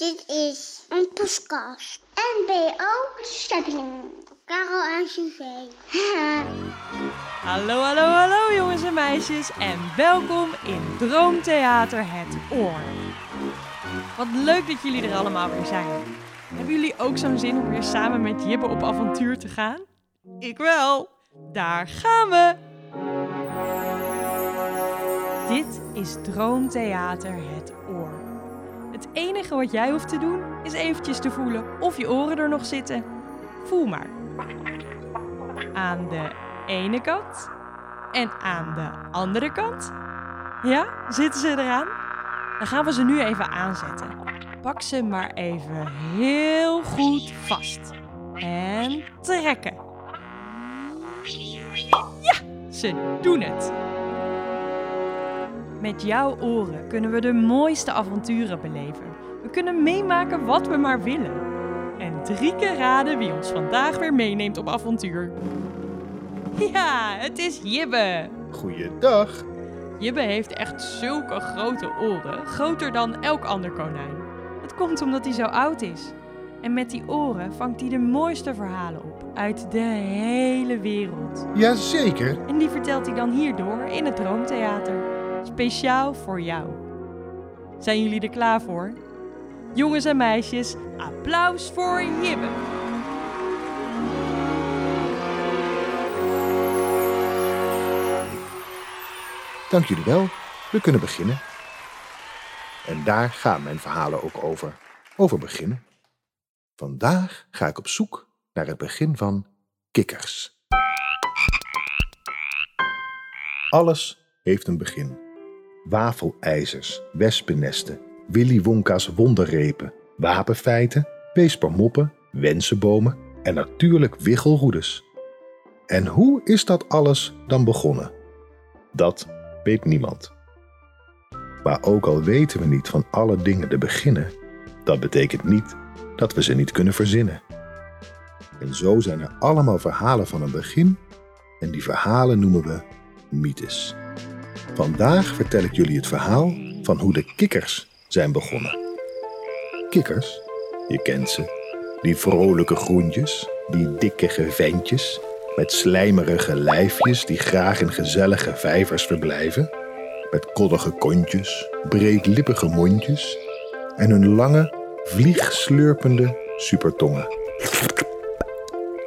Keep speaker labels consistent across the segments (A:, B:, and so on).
A: Dit is een podcast. NBO Stepping. Karel en Suzanne.
B: Hallo, hallo, hallo jongens en meisjes en welkom in Droomtheater Het Oor. Wat leuk dat jullie er allemaal weer zijn. Hebben jullie ook zo'n zin om weer samen met Jibbe op avontuur te gaan? Ik wel. Daar gaan we. Dit is Droomtheater Het Oor. Het enige wat jij hoeft te doen is eventjes te voelen of je oren er nog zitten. Voel maar. Aan de ene kant en aan de andere kant. Ja, zitten ze eraan? Dan gaan we ze nu even aanzetten. Pak ze maar even heel goed vast. En trekken. Ja, ze doen het. Met jouw oren kunnen we de mooiste avonturen beleven. We kunnen meemaken wat we maar willen. En drie keer raden wie ons vandaag weer meeneemt op avontuur. Ja, het is Jibbe.
C: Goeiedag.
B: Jibbe heeft echt zulke grote oren, groter dan elk ander konijn. Het komt omdat hij zo oud is. En met die oren vangt hij de mooiste verhalen op uit de hele wereld.
C: Jazeker.
B: En die vertelt hij dan hierdoor in het Droomtheater. Speciaal voor jou. Zijn jullie er klaar voor? Jongens en meisjes, applaus voor Jibbe.
C: Dank jullie wel. We kunnen beginnen. En daar gaan mijn verhalen ook over. Over beginnen. Vandaag ga ik op zoek naar het begin van kikkers. Alles heeft een begin. Wafelijzers, wespennesten, Willy Wonka's wonderrepen, wapenfeiten, weespermoppen, wensenbomen en natuurlijk wiggelroedes. En hoe is dat alles dan begonnen? Dat weet niemand. Maar ook al weten we niet van alle dingen te beginnen, dat betekent niet dat we ze niet kunnen verzinnen. En zo zijn er allemaal verhalen van een begin en die verhalen noemen we mythes. Vandaag vertel ik jullie het verhaal van hoe de kikkers zijn begonnen. Kikkers, je kent ze, die vrolijke groentjes, die dikke geventjes met slijmerige lijfjes die graag in gezellige vijvers verblijven, met koddige kontjes, breedlippige mondjes en hun lange, vliegslurpende supertongen.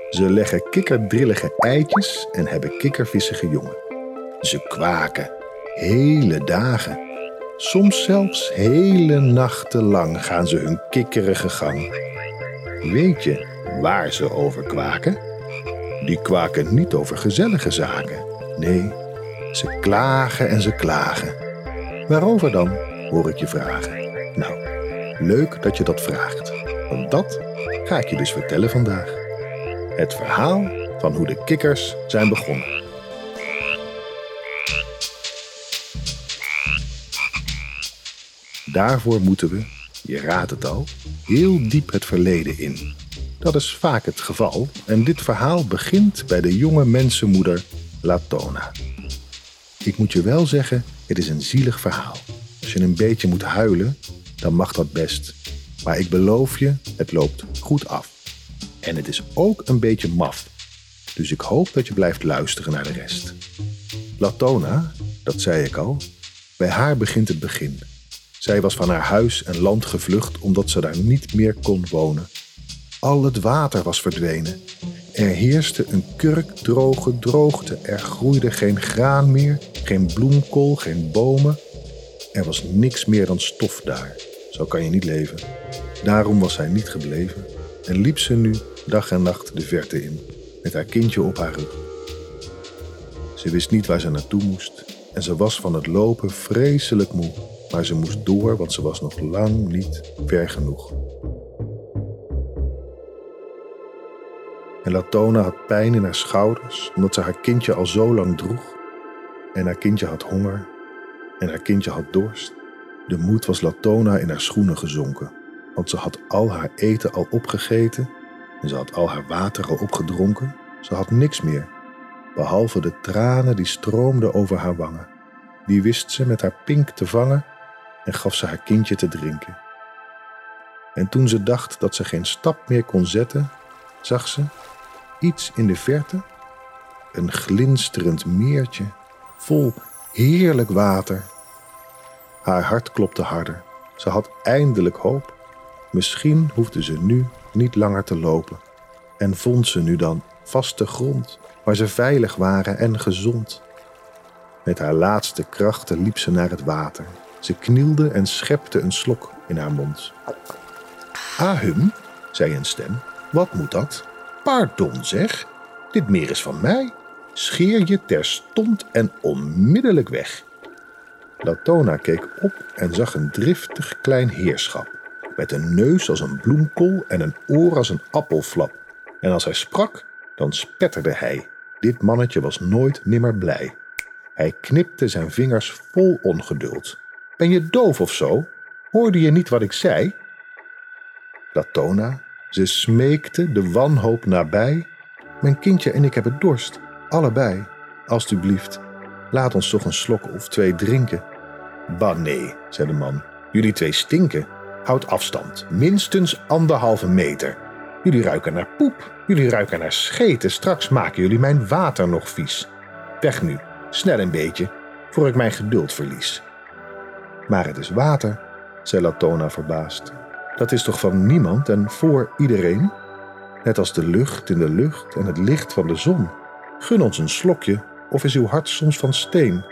C: Ze leggen kikkerdrillige eitjes en hebben kikkervissige jongen. Ze kwaken, hele dagen. Soms zelfs hele nachten lang gaan ze hun kikkerige gang. Weet je waar ze over kwaken? Die kwaken niet over gezellige zaken. Nee, ze klagen en ze klagen. Waarover dan, hoor ik je vragen. Nou, leuk dat je dat vraagt. Want dat ga ik je dus vertellen vandaag. Het verhaal van hoe de kikkers zijn begonnen. Daarvoor moeten we, je raadt het al, heel diep het verleden in. Dat is vaak het geval en dit verhaal begint bij de jonge mensenmoeder Latona. Ik moet je wel zeggen, het is een zielig verhaal. Als je een beetje moet huilen, dan mag dat best. Maar ik beloof je, het loopt goed af. En het is ook een beetje maf. Dus ik hoop dat je blijft luisteren naar de rest. Latona, dat zei ik al, bij haar begint het begin. Zij was van haar huis en land gevlucht omdat ze daar niet meer kon wonen. Al het water was verdwenen. Er heerste een kurkdroge droogte. Er groeide geen graan meer, geen bloemkool, geen bomen. Er was niks meer dan stof daar. Zo kan je niet leven. Daarom was zij niet gebleven en liep ze nu dag en nacht de verte in, met haar kindje op haar rug. Ze wist niet waar ze naartoe moest en ze was van het lopen vreselijk moe, maar ze moest door, want ze was nog lang niet ver genoeg. En Latona had pijn in haar schouders, omdat ze haar kindje al zo lang droeg. En haar kindje had honger en haar kindje had dorst. De moed was Latona in haar schoenen gezonken, want ze had al haar eten al opgegeten en ze had al haar water al opgedronken. Ze had niks meer, behalve de tranen die stroomden over haar wangen. Die wist ze met haar pink te vangen en gaf ze haar kindje te drinken. En toen ze dacht dat ze geen stap meer kon zetten, zag ze iets in de verte, een glinsterend meertje vol heerlijk water. Haar hart klopte harder. Ze had eindelijk hoop. Misschien hoefde ze nu niet langer te lopen en vond ze nu dan vaste grond waar ze veilig waren en gezond. Met haar laatste krachten liep ze naar het water. Ze knielde en schepte een slok in haar mond. Ahum, zei een stem, wat moet dat? Pardon zeg, dit meer is van mij. Scheer je terstond en onmiddellijk weg. Latona keek op en zag een driftig klein heerschap. Met een neus als een bloemkool en een oor als een appelflap. En als hij sprak, dan spetterde hij. Dit mannetje was nooit nimmer blij. Hij knipte zijn vingers vol ongeduld. Ben je doof of zo? Hoorde je niet wat ik zei? Latona, ze smeekte de wanhoop nabij. Mijn kindje en ik hebben dorst, allebei. Alsjeblieft, laat ons toch een slok of twee drinken. Bah nee, zei de man, jullie twee stinken. Houd afstand, minstens anderhalve meter. Jullie ruiken naar poep, jullie ruiken naar scheten. Straks maken jullie mijn water nog vies. Weg nu, snel een beetje, voor ik mijn geduld verlies. Maar het is water, zei Latona verbaasd. Dat is toch van niemand en voor iedereen? Net als de lucht in de lucht en het licht van de zon. Gun ons een slokje, of is uw hart soms van steen?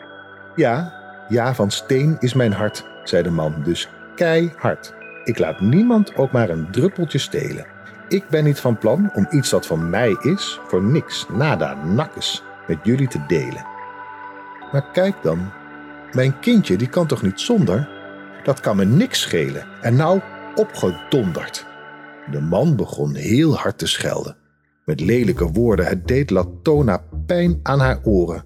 C: Ja, ja, van steen is mijn hart, zei de man, dus keihard. Ik laat niemand ook maar een druppeltje stelen. Ik ben niet van plan om iets dat van mij is, voor niks, nada, nakkes, met jullie te delen. Maar kijk dan, mijn kindje die kan toch niet zonder? Dat kan me niks schelen. En nou opgedonderd. De man begon heel hard te schelden. Met lelijke woorden, het deed Latona pijn aan haar oren.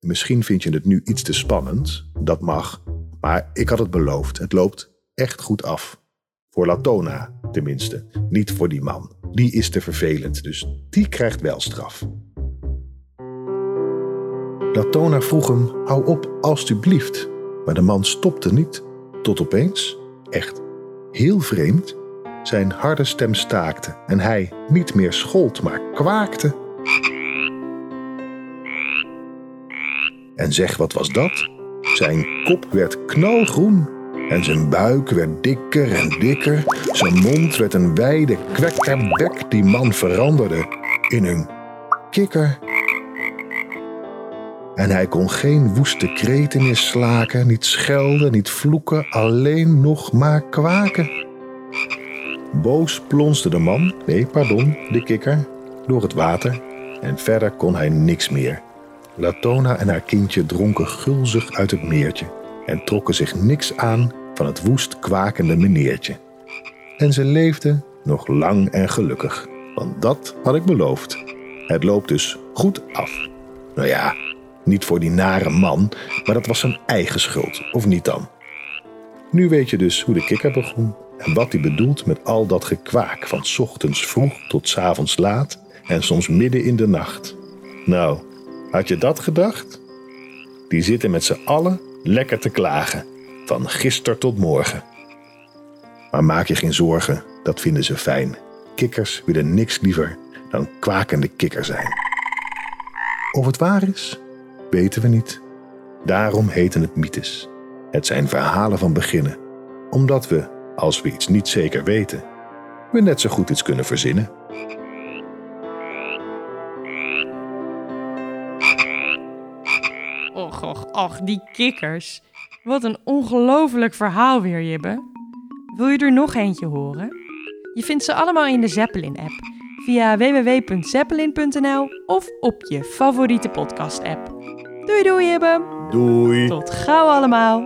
C: Misschien vind je het nu iets te spannend, dat mag, maar ik had het beloofd, het loopt echt goed af. Voor Latona, tenminste, niet voor die man. Die is te vervelend, dus die krijgt wel straf. Latona vroeg hem: Hou op, alstublieft. Maar de man stopte niet, tot opeens, echt heel vreemd, zijn harde stem staakte en hij niet meer schold, maar kwaakte. En zeg, wat was dat? Zijn kop werd knalgroen en zijn buik werd dikker en dikker. Zijn mond werd een wijde kwekkerbek die man veranderde in een kikker. En hij kon geen woeste kreten meer slaken, niet schelden, niet vloeken, alleen nog maar kwaken. Boos plonsde de man, nee, pardon, de kikker, door het water en verder kon hij niks meer. Latona en haar kindje dronken gulzig uit het meertje en trokken zich niks aan van het woest kwakende meneertje. En ze leefden nog lang en gelukkig, want dat had ik beloofd. Het loopt dus goed af. Nou ja, niet voor die nare man, maar dat was zijn eigen schuld, of niet dan? Nu weet je dus hoe de kikker begon en wat hij bedoelt met al dat gekwaak van ochtends vroeg tot s avonds laat en soms midden in de nacht. Nou, had je dat gedacht? Die zitten met z'n allen lekker te klagen, van gister tot morgen. Maar maak je geen zorgen, dat vinden ze fijn. Kikkers willen niks liever dan kwakende kikker zijn. Of het waar is, weten we niet. Daarom heten het mythes. Het zijn verhalen van beginnen, omdat we, als we iets niet zeker weten, we net zo goed iets kunnen verzinnen.
B: Och, och, och, die kikkers. Wat een ongelooflijk verhaal weer, Jibbe. Wil je er nog eentje horen? Je vindt ze allemaal in de Zeppelin-app via www.zeppelin.nl of op je favoriete podcast-app. Doei doei.
C: Doei!
B: Tot gauw allemaal.